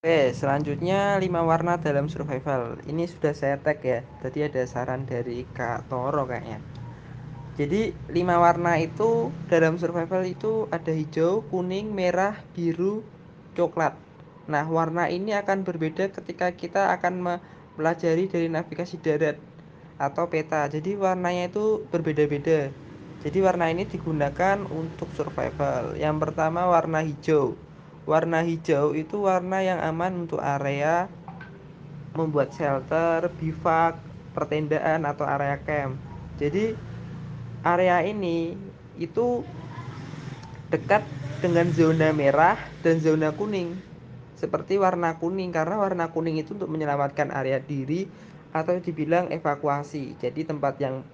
Oke, selanjutnya 5 warna dalam survival. Ini sudah saya tag ya. Tadi ada saran dari Kak Toro kayaknya. Jadi 5 warna itu dalam survival itu ada hijau, kuning, merah, biru, coklat. Nah, warna ini akan berbeda ketika kita akan mempelajari dari navigasi darat atau peta. Jadi warnanya itu berbeda-beda. Jadi warna ini digunakan untuk survival. Yang pertama warna hijau warna hijau itu warna yang aman untuk area membuat shelter, bivak, pertendaan atau area camp. Jadi area ini itu dekat dengan zona merah dan zona kuning. Seperti warna kuning karena warna kuning itu untuk menyelamatkan area diri atau dibilang evakuasi. Jadi tempat yang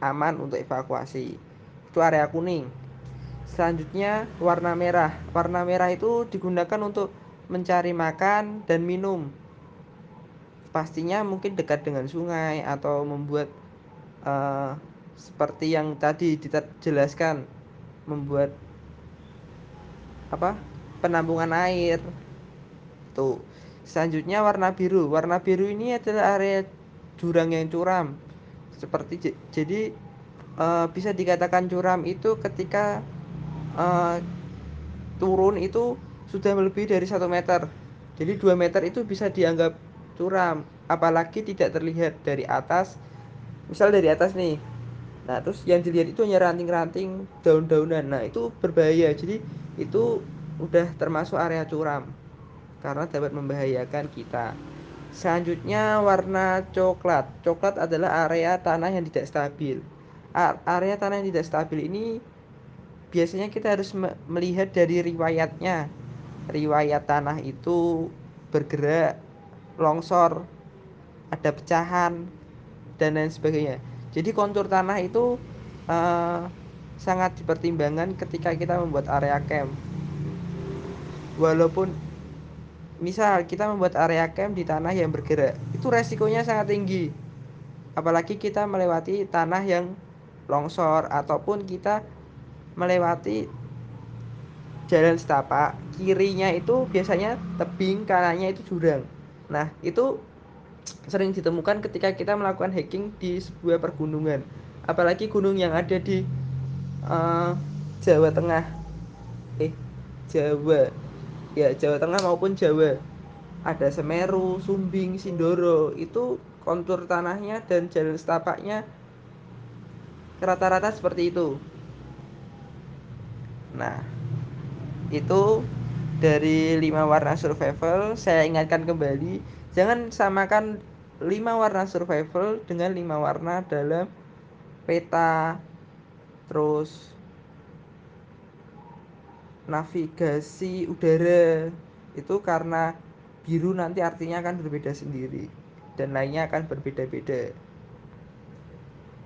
aman untuk evakuasi. Itu area kuning. Selanjutnya warna merah. Warna merah itu digunakan untuk mencari makan dan minum. Pastinya mungkin dekat dengan sungai atau membuat uh, seperti yang tadi dijelaskan membuat apa penampungan air tuh selanjutnya warna biru warna biru ini adalah area jurang yang curam seperti jadi uh, bisa dikatakan curam itu ketika uh, turun itu sudah melebihi dari satu meter. Jadi 2 meter itu bisa dianggap curam apalagi tidak terlihat dari atas. Misal dari atas nih. Nah terus yang dilihat itu hanya ranting-ranting daun-daunan. Nah itu berbahaya. Jadi itu udah termasuk area curam karena dapat membahayakan kita. Selanjutnya warna coklat. Coklat adalah area tanah yang tidak stabil. Area tanah yang tidak stabil ini biasanya kita harus melihat dari riwayatnya. Riwayat tanah itu bergerak longsor ada pecahan dan lain sebagainya. Jadi kontur tanah itu uh, sangat dipertimbangkan ketika kita membuat area camp. Walaupun misal kita membuat area camp di tanah yang bergerak itu resikonya sangat tinggi. Apalagi kita melewati tanah yang longsor ataupun kita melewati jalan setapak kirinya itu biasanya tebing kanannya itu jurang. Nah itu sering ditemukan ketika kita melakukan hiking di sebuah pergunungan. Apalagi gunung yang ada di uh, Jawa Tengah. Eh Jawa. Ya Jawa Tengah maupun Jawa. Ada Semeru, Sumbing, Sindoro. Itu kontur tanahnya dan jalan setapaknya rata-rata seperti itu Nah, itu dari lima warna survival saya ingatkan kembali jangan samakan lima warna survival dengan lima warna dalam peta. Terus navigasi udara. Itu karena biru nanti artinya akan berbeda sendiri dan lainnya akan berbeda-beda